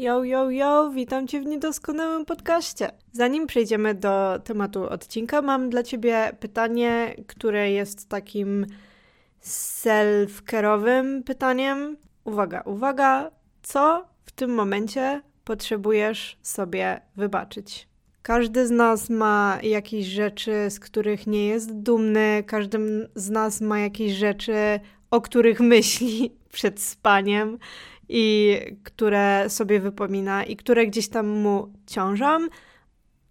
Yo, yo, yo, witam Cię w niedoskonałym podcaście. Zanim przejdziemy do tematu odcinka, mam dla Ciebie pytanie, które jest takim self-care'owym pytaniem. Uwaga, uwaga, co w tym momencie potrzebujesz sobie wybaczyć? Każdy z nas ma jakieś rzeczy, z których nie jest dumny, każdy z nas ma jakieś rzeczy, o których myśli przed spaniem i które sobie wypomina i które gdzieś tam mu ciążą.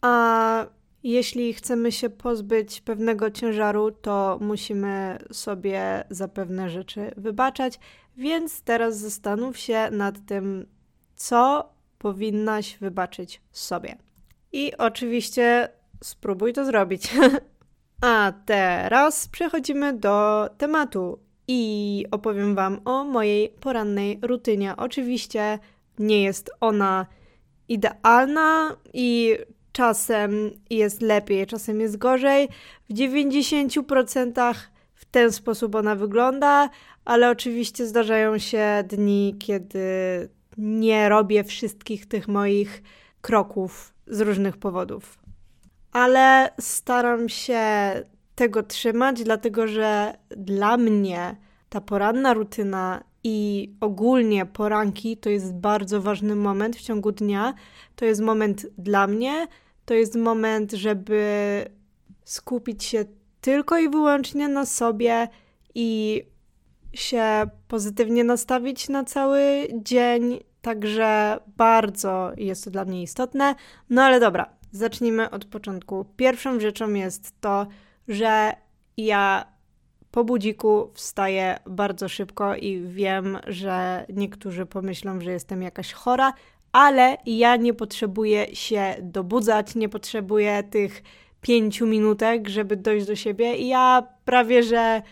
A jeśli chcemy się pozbyć pewnego ciężaru, to musimy sobie za pewne rzeczy wybaczać. Więc teraz zastanów się nad tym, co powinnaś wybaczyć sobie. I oczywiście spróbuj to zrobić. A teraz przechodzimy do tematu i opowiem Wam o mojej porannej rutynie. Oczywiście nie jest ona idealna i czasem jest lepiej, czasem jest gorzej. W 90% w ten sposób ona wygląda, ale oczywiście zdarzają się dni, kiedy nie robię wszystkich tych moich kroków z różnych powodów. Ale staram się tego trzymać, dlatego że dla mnie ta poranna rutyna i ogólnie poranki to jest bardzo ważny moment w ciągu dnia. To jest moment dla mnie, to jest moment, żeby skupić się tylko i wyłącznie na sobie i się pozytywnie nastawić na cały dzień. Także bardzo jest to dla mnie istotne. No ale dobra, zacznijmy od początku. Pierwszą rzeczą jest to, że ja po budziku wstaję bardzo szybko i wiem, że niektórzy pomyślą, że jestem jakaś chora, ale ja nie potrzebuję się dobudzać, nie potrzebuję tych pięciu minutek, żeby dojść do siebie i ja prawie, że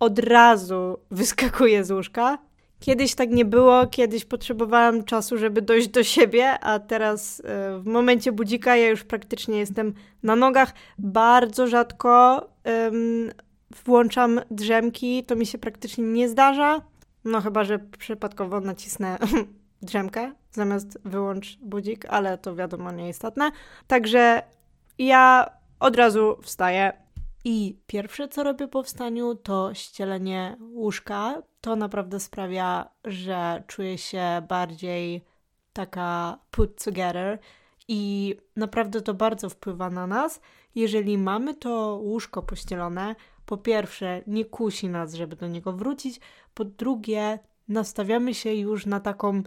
od razu wyskakuję z łóżka. Kiedyś tak nie było, kiedyś potrzebowałam czasu, żeby dojść do siebie, a teraz e, w momencie budzika ja już praktycznie jestem na nogach. Bardzo rzadko um, włączam drzemki, to mi się praktycznie nie zdarza. No chyba, że przypadkowo nacisnę drzemkę zamiast wyłącz budzik, ale to wiadomo nieistotne. Także ja od razu wstaję i pierwsze co robię po wstaniu to ścielenie łóżka. To naprawdę sprawia, że czuję się bardziej taka put together i naprawdę to bardzo wpływa na nas. Jeżeli mamy to łóżko pościelone, po pierwsze, nie kusi nas, żeby do niego wrócić, po drugie, nastawiamy się już na taką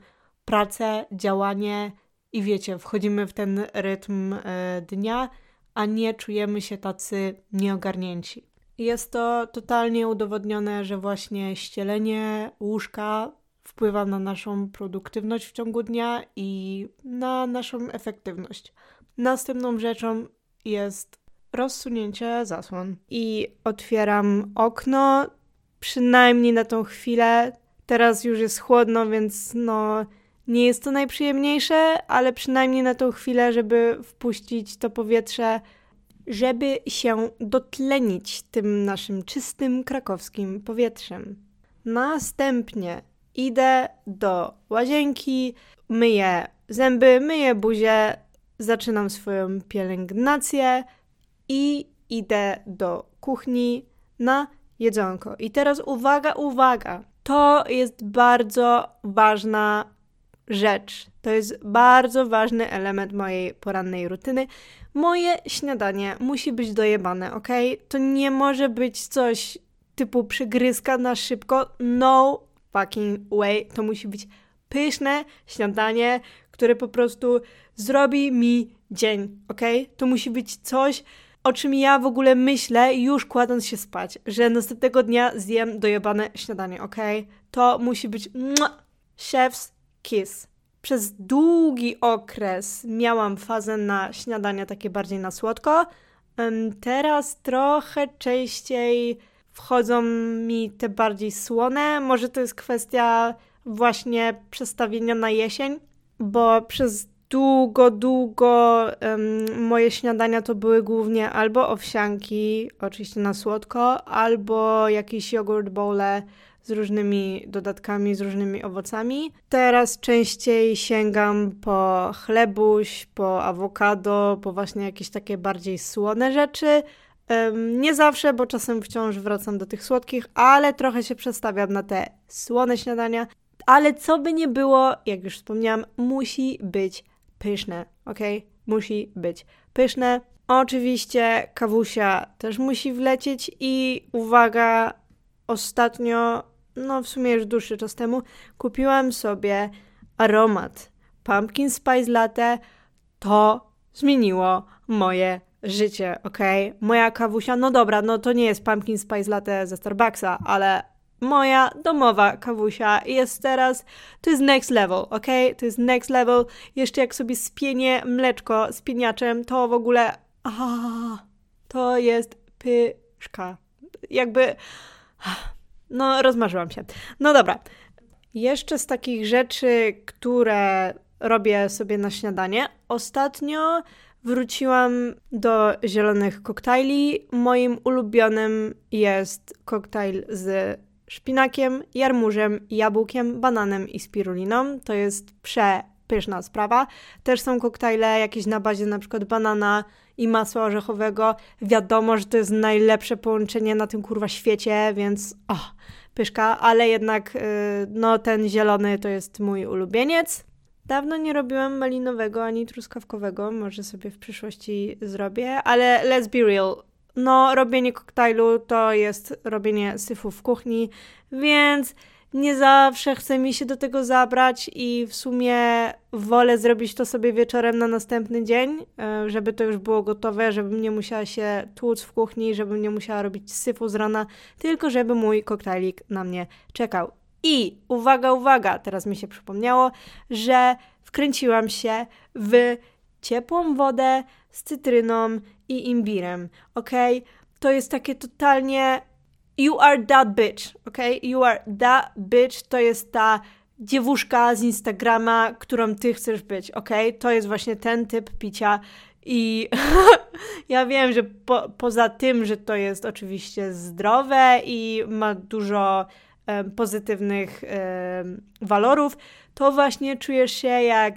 pracę, działanie i wiecie, wchodzimy w ten rytm y, dnia, a nie czujemy się tacy nieogarnięci. Jest to totalnie udowodnione, że właśnie ścielenie łóżka wpływa na naszą produktywność w ciągu dnia i na naszą efektywność. Następną rzeczą jest rozsunięcie zasłon i otwieram okno, przynajmniej na tą chwilę. Teraz już jest chłodno, więc no nie jest to najprzyjemniejsze, ale przynajmniej na tą chwilę, żeby wpuścić to powietrze, żeby się dotlenić tym naszym czystym krakowskim powietrzem. Następnie idę do łazienki, myję zęby, myję buzię, zaczynam swoją pielęgnację, i idę do kuchni na jedzonko. I teraz uwaga, uwaga. To jest bardzo ważna rzecz. To jest bardzo ważny element mojej porannej rutyny. Moje śniadanie musi być dojebane, ok? To nie może być coś typu przygryzka na szybko. No fucking way. To musi być pyszne śniadanie, które po prostu zrobi mi dzień, ok? To musi być coś, o czym ja w ogóle myślę już kładąc się spać, że następnego dnia zjem dojebane śniadanie, ok? To musi być chef's kiss. Przez długi okres miałam fazę na śniadania takie bardziej na słodko. Teraz trochę częściej wchodzą mi te bardziej słone. Może to jest kwestia właśnie przestawienia na jesień, bo przez długo, długo um, moje śniadania to były głównie albo owsianki, oczywiście na słodko, albo jakieś jogurt bowle z różnymi dodatkami, z różnymi owocami. Teraz częściej sięgam po chlebuś, po awokado, po właśnie jakieś takie bardziej słone rzeczy. Nie zawsze, bo czasem wciąż wracam do tych słodkich, ale trochę się przestawiam na te słone śniadania. Ale co by nie było, jak już wspomniałam, musi być pyszne, ok? Musi być pyszne. Oczywiście kawusia też musi wlecieć i uwaga, ostatnio, no w sumie już dłuższy czas temu, kupiłam sobie aromat Pumpkin Spice Latte. To zmieniło moje życie, ok? Moja kawusia, no dobra, no to nie jest Pumpkin Spice Latte ze Starbucksa, ale moja domowa kawusia jest teraz, to jest next level, ok? To jest next level. Jeszcze jak sobie spienię mleczko z pieniaczem, to w ogóle, a, to jest pyszka. Jakby, no rozmarzyłam się. No dobra. Jeszcze z takich rzeczy, które robię sobie na śniadanie. Ostatnio wróciłam do zielonych koktajli. Moim ulubionym jest koktajl z szpinakiem, jarmużem, jabłkiem, bananem i spiruliną. To jest przepyszna sprawa. Też są koktajle jakieś na bazie na przykład banana i masła orzechowego. Wiadomo, że to jest najlepsze połączenie na tym kurwa świecie, więc oh, pyszka, ale jednak yy, no ten zielony to jest mój ulubieniec. Dawno nie robiłam malinowego ani truskawkowego, może sobie w przyszłości zrobię, ale let's be real, no, robienie koktajlu to jest robienie syfu w kuchni, więc nie zawsze chce mi się do tego zabrać i w sumie wolę zrobić to sobie wieczorem na następny dzień, e, żeby to już było gotowe, żebym nie musiała się tłuc w kuchni, żebym nie musiała robić syfu z rana, tylko żeby mój koktajlik na mnie czekał. I uwaga, uwaga, teraz mi się przypomniało, że wkręciłam się w ciepłą wodę z cytryną i imbirem, ok? To jest takie totalnie you are that bitch, ok? You are that bitch to jest ta dziewuszka z Instagrama, którą ty chcesz być, ok? To jest właśnie ten typ picia i ja wiem, że po, poza tym, że to jest oczywiście zdrowe i ma dużo um, pozytywnych um, walorów, to właśnie czujesz się jak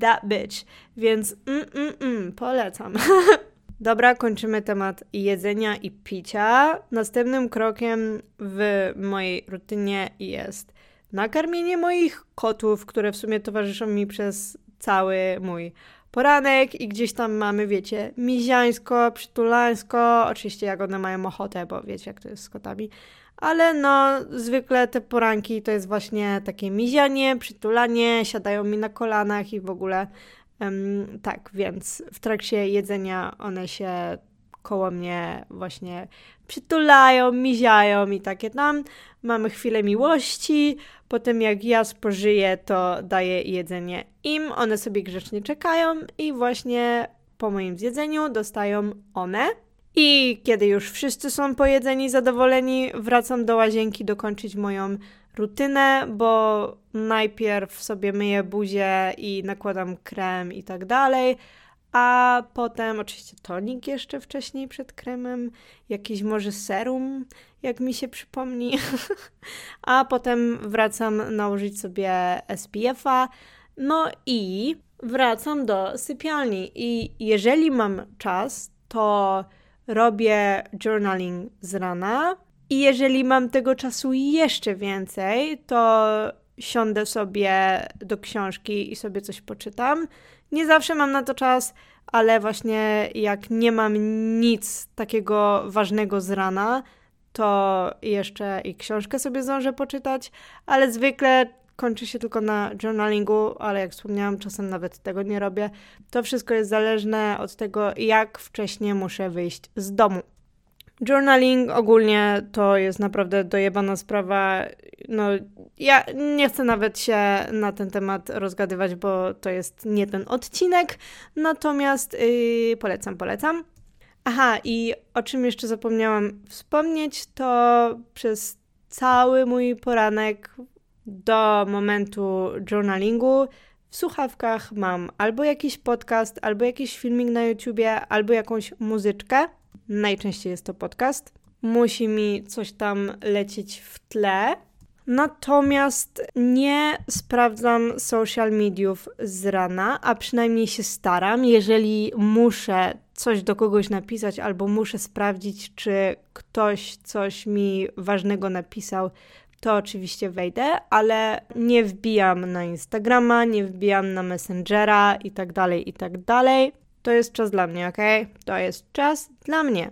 that bitch. Więc mm, mm, mm, polecam. Dobra, kończymy temat jedzenia i picia. Następnym krokiem w mojej rutynie jest nakarmienie moich kotów, które w sumie towarzyszą mi przez cały mój poranek i gdzieś tam mamy, wiecie, miziańsko, przytulańsko, oczywiście jak one mają ochotę, bo wiecie jak to jest z kotami, ale no zwykle te poranki to jest właśnie takie mizianie, przytulanie, siadają mi na kolanach i w ogóle um, tak, więc w trakcie jedzenia one się koło mnie właśnie przytulają, miziają i takie tam. Mamy chwilę miłości, potem jak ja spożyję, to daję jedzenie im, one sobie grzecznie czekają i właśnie po moim zjedzeniu dostają one i kiedy już wszyscy są pojedzeni, zadowoleni, wracam do łazienki dokończyć moją rutynę, bo najpierw sobie myję buzię i nakładam krem i tak dalej, a potem oczywiście tonik jeszcze wcześniej przed kremem, jakiś może serum, jak mi się przypomni, a potem wracam nałożyć sobie SPF-a, no i wracam do sypialni. I jeżeli mam czas, to robię journaling z rana i jeżeli mam tego czasu jeszcze więcej, to siądę sobie do książki i sobie coś poczytam. Nie zawsze mam na to czas, ale właśnie jak nie mam nic takiego ważnego z rana, to jeszcze i książkę sobie zdążę poczytać, ale zwykle kończy się tylko na journalingu, ale jak wspomniałam, czasem nawet tego nie robię. To wszystko jest zależne od tego, jak wcześnie muszę wyjść z domu. Journaling ogólnie to jest naprawdę dojebana sprawa. No, ja nie chcę nawet się na ten temat rozgadywać, bo to jest nie ten odcinek. Natomiast yy, polecam, polecam. Aha, i o czym jeszcze zapomniałam wspomnieć, to przez cały mój poranek do momentu journalingu w słuchawkach mam albo jakiś podcast, albo jakiś filmik na YouTubie, albo jakąś muzyczkę. Najczęściej jest to podcast. Musi mi coś tam lecieć w tle. Natomiast nie sprawdzam social mediów z rana, a przynajmniej się staram. Jeżeli muszę coś do kogoś napisać albo muszę sprawdzić, czy ktoś coś mi ważnego napisał, to oczywiście wejdę, ale nie wbijam na Instagrama, nie wbijam na Messengera i tak To jest czas dla mnie, ok? To jest czas dla mnie.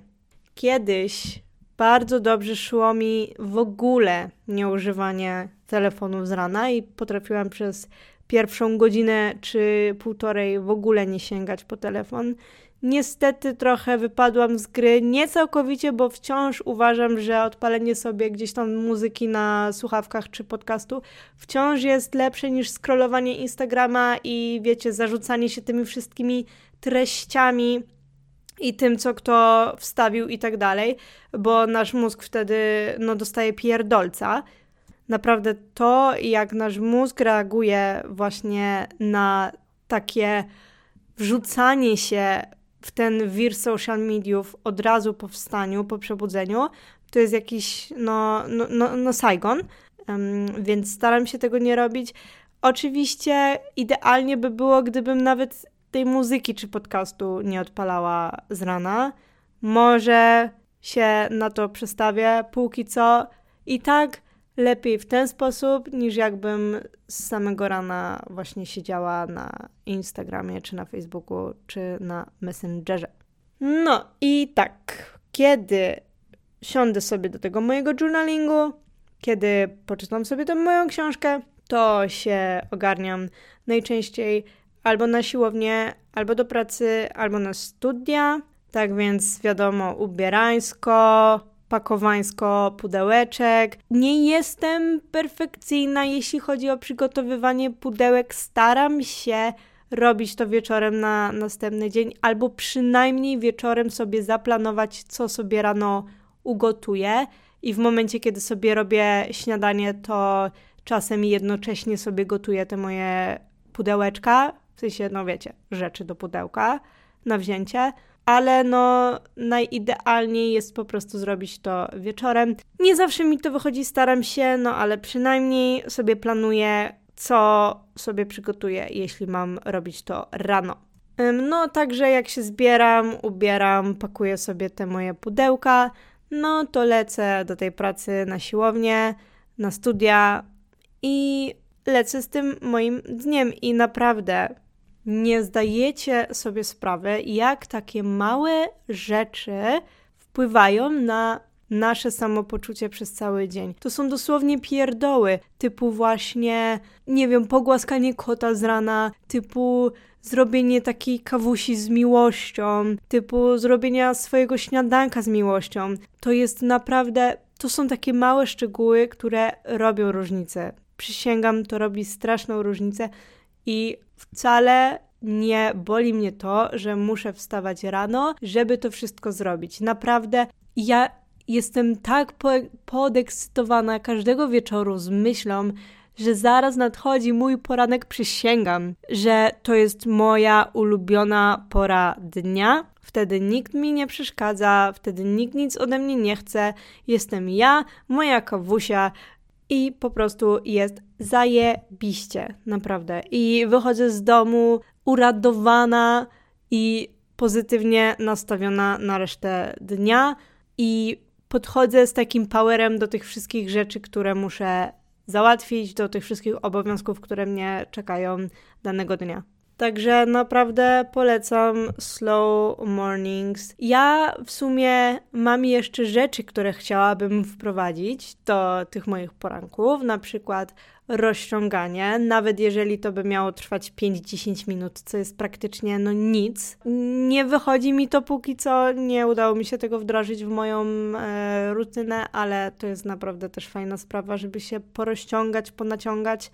Kiedyś bardzo dobrze szło mi w ogóle nieużywanie telefonów z rana i potrafiłam przez pierwszą godzinę czy półtorej w ogóle nie sięgać po telefon. Niestety trochę wypadłam z gry, nie całkowicie, bo wciąż uważam, że odpalenie sobie gdzieś tam muzyki na słuchawkach czy podcastu wciąż jest lepsze niż scrollowanie Instagrama i wiecie, zarzucanie się tymi wszystkimi treściami i tym, co kto wstawił i tak dalej, bo nasz mózg wtedy no, dostaje pierdolca. Naprawdę to, jak nasz mózg reaguje właśnie na takie wrzucanie się w ten wir social mediów od razu po wstaniu, po przebudzeniu, to jest jakiś, no, no, no, no Saigon, um, więc staram się tego nie robić. Oczywiście idealnie by było, gdybym nawet tej muzyki czy podcastu nie odpalała z rana. Może się na to przestawię, póki co i tak lepiej w ten sposób, niż jakbym z samego rana właśnie siedziała na Instagramie, czy na Facebooku, czy na Messengerze. No i tak, kiedy siądę sobie do tego mojego journalingu, kiedy poczytam sobie tę moją książkę, to się ogarniam najczęściej albo na siłownię, albo do pracy, albo na studia. Tak więc wiadomo, ubierańsko, pakowańsko, pudełeczek. Nie jestem perfekcyjna, jeśli chodzi o przygotowywanie pudełek. Staram się robić to wieczorem na następny dzień, albo przynajmniej wieczorem sobie zaplanować, co sobie rano ugotuję. I w momencie, kiedy sobie robię śniadanie, to czasem jednocześnie sobie gotuję te moje pudełeczka, w sensie, no wiecie, rzeczy do pudełka na wzięcie, ale no najidealniej jest po prostu zrobić to wieczorem. Nie zawsze mi to wychodzi, staram się, no ale przynajmniej sobie planuję, co sobie przygotuję, jeśli mam robić to rano. No, także jak się zbieram, ubieram, pakuję sobie te moje pudełka, no to lecę do tej pracy na siłownię, na studia i lecę z tym moim dniem. I naprawdę nie zdajecie sobie sprawy, jak takie małe rzeczy wpływają na nasze samopoczucie przez cały dzień. To są dosłownie pierdoły, typu właśnie, nie wiem, pogłaskanie kota z rana, typu zrobienie takiej kawusi z miłością, typu zrobienia swojego śniadanka z miłością. To jest naprawdę, to są takie małe szczegóły, które robią różnicę. Przysięgam, to robi straszną różnicę i wcale nie boli mnie to, że muszę wstawać rano, żeby to wszystko zrobić. Naprawdę ja jestem tak po podekscytowana każdego wieczoru z myślą, że zaraz nadchodzi mój poranek, przysięgam, że to jest moja ulubiona pora dnia. Wtedy nikt mi nie przeszkadza, wtedy nikt nic ode mnie nie chce. Jestem ja, moja kawusia, i po prostu jest zajebiście, naprawdę. I wychodzę z domu uradowana i pozytywnie nastawiona na resztę dnia i podchodzę z takim powerem do tych wszystkich rzeczy, które muszę załatwić, do tych wszystkich obowiązków, które mnie czekają danego dnia. Także naprawdę polecam Slow Mornings. Ja w sumie mam jeszcze rzeczy, które chciałabym wprowadzić do tych moich poranków, na przykład rozciąganie, nawet jeżeli to by miało trwać 5-10 minut, co jest praktycznie no nic. Nie wychodzi mi to póki co, nie udało mi się tego wdrożyć w moją e, rutynę, ale to jest naprawdę też fajna sprawa, żeby się porozciągać, ponaciągać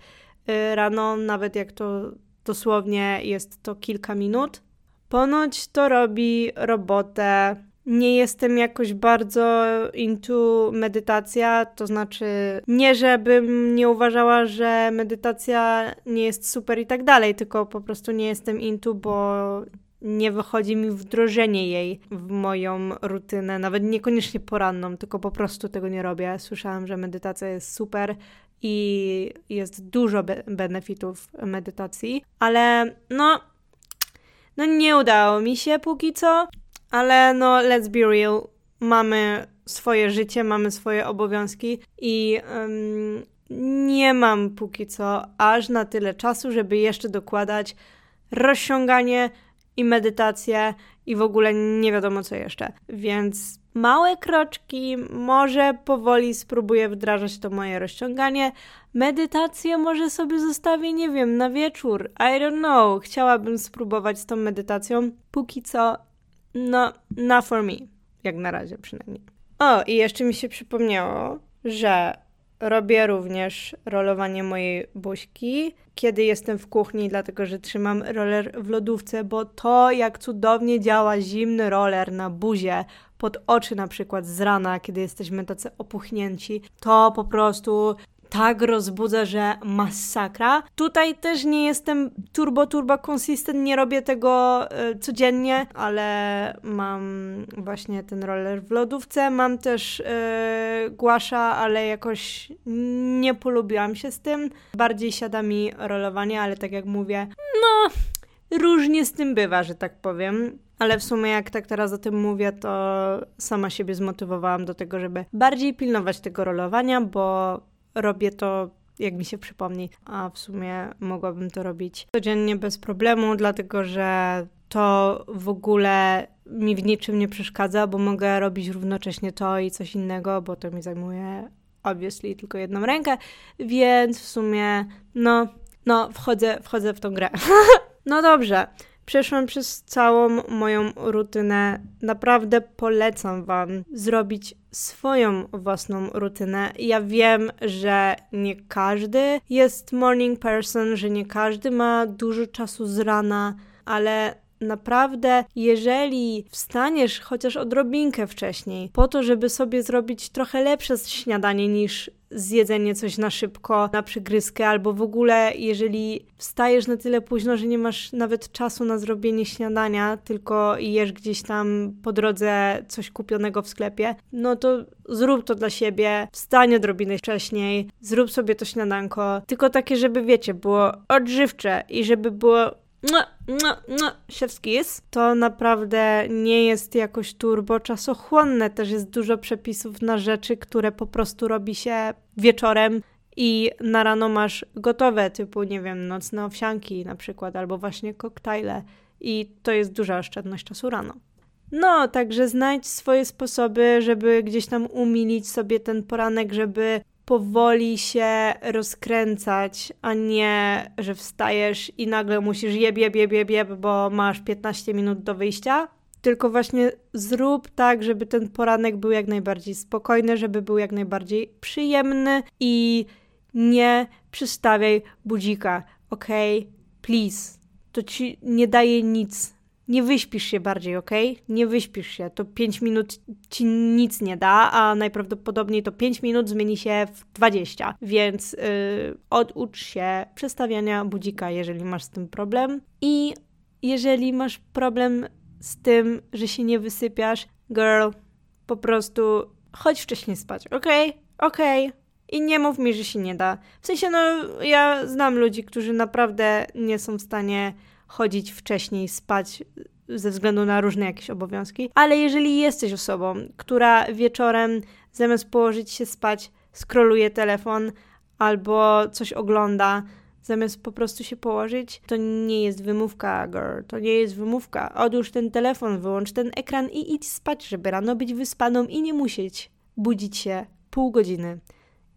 e, rano, nawet jak to dosłownie jest to kilka minut. Ponoć to robi robotę. Nie jestem jakoś bardzo into medytacja, to znaczy nie, żebym nie uważała, że medytacja nie jest super i tak dalej, tylko po prostu nie jestem into, bo nie wychodzi mi wdrożenie jej w moją rutynę, nawet niekoniecznie poranną, tylko po prostu tego nie robię. Słyszałam, że medytacja jest super i jest dużo be benefitów medytacji, ale no, no nie udało mi się póki co, ale no let's be real, mamy swoje życie, mamy swoje obowiązki i um, nie mam póki co aż na tyle czasu, żeby jeszcze dokładać rozciąganie i medytację i w ogóle nie wiadomo co jeszcze. Więc małe kroczki, może powoli spróbuję wdrażać to moje rozciąganie. Medytację może sobie zostawię, nie wiem, na wieczór. I don't know. Chciałabym spróbować z tą medytacją. Póki co, no, not for me. Jak na razie przynajmniej. O, i jeszcze mi się przypomniało, że robię również rolowanie mojej buźki, kiedy jestem w kuchni, dlatego że trzymam roller w lodówce, bo to jak cudownie działa zimny roller na buzie, pod oczy na przykład z rana, kiedy jesteśmy tacy opuchnięci, to po prostu tak rozbudza, że masakra. Tutaj też nie jestem turbo, turbo consistent, nie robię tego y, codziennie, ale mam właśnie ten roller w lodówce. Mam też y, głasza, ale jakoś nie polubiłam się z tym. Bardziej siada mi rolowanie, ale tak jak mówię, no różnie z tym bywa, że tak powiem. Ale w sumie, jak tak teraz o tym mówię, to sama siebie zmotywowałam do tego, żeby bardziej pilnować tego rolowania, bo robię to jak mi się przypomni, a w sumie mogłabym to robić codziennie bez problemu, dlatego że to w ogóle mi w niczym nie przeszkadza, bo mogę robić równocześnie to i coś innego, bo to mi zajmuje obviously tylko jedną rękę, więc w sumie no, no wchodzę, wchodzę w tą grę. no dobrze, przeszłam przez całą moją rutynę. Naprawdę polecam Wam zrobić swoją własną rutynę. Ja wiem, że nie każdy jest morning person, że nie każdy ma dużo czasu z rana, ale naprawdę, jeżeli wstaniesz chociaż odrobinkę wcześniej, po to, żeby sobie zrobić trochę lepsze śniadanie niż zjedzenie coś na szybko, na przygryzkę, albo w ogóle jeżeli wstajesz na tyle późno, że nie masz nawet czasu na zrobienie śniadania, tylko jesz gdzieś tam po drodze coś kupionego w sklepie, no to zrób to dla siebie, wstań odrobinę wcześniej, zrób sobie to śniadanko, tylko takie, żeby wiecie, było odżywcze i żeby było no, kiss. To naprawdę nie jest jakoś turbo czasochłonne. Też jest dużo przepisów na rzeczy, które po prostu robi się wieczorem i na rano masz gotowe, typu, nie wiem, nocne owsianki na przykład, albo właśnie koktajle. I to jest duża oszczędność czasu rano. No, także znajdź swoje sposoby, żeby gdzieś tam umilić sobie ten poranek, żeby powoli się rozkręcać, a nie, że wstajesz i nagle musisz jeb, jeb, jeb, jeb, jeb bo masz 15 minut do wyjścia. Tylko właśnie zrób tak, żeby ten poranek był jak najbardziej spokojny, żeby był jak najbardziej przyjemny i nie przystawiaj budzika, ok? Please. To ci nie daje nic nie wyśpisz się bardziej, ok? Nie wyśpisz się. To 5 minut ci nic nie da, a najprawdopodobniej to 5 minut zmieni się w 20. Więc yy, oducz się przestawiania budzika, jeżeli masz z tym problem. I jeżeli masz problem z tym, że się nie wysypiasz, girl, po prostu chodź wcześniej spać, ok? Ok. I nie mów mi, że się nie da. W sensie, no, ja znam ludzi, którzy naprawdę nie są w stanie chodzić wcześniej, spać ze względu na różne jakieś obowiązki, ale jeżeli jesteś osobą, która wieczorem zamiast położyć się spać, skroluje telefon albo coś ogląda, zamiast po prostu się położyć, to nie jest wymówka, girl, to nie jest wymówka. Odłóż ten telefon, wyłącz ten ekran i idź spać, żeby rano być wyspaną i nie musieć budzić się pół godziny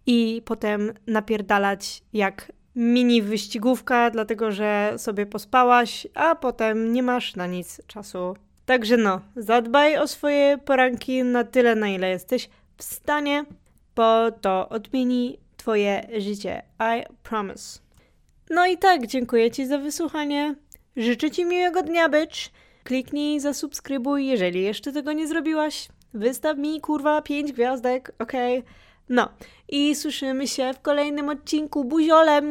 i potem napierdalać jak mini wyścigówka, dlatego że sobie pospałaś, a potem nie masz na nic czasu. Także no, zadbaj o swoje poranki na tyle, na ile jesteś w stanie, bo to odmieni Twoje życie. I promise. No i tak, dziękuję Ci za wysłuchanie. Życzę Ci miłego dnia, bitch. Kliknij, zasubskrybuj, jeżeli jeszcze tego nie zrobiłaś. Wystaw mi, kurwa, 5 gwiazdek? Okay? No i słyszymy się w kolejnym odcinku. Buziole!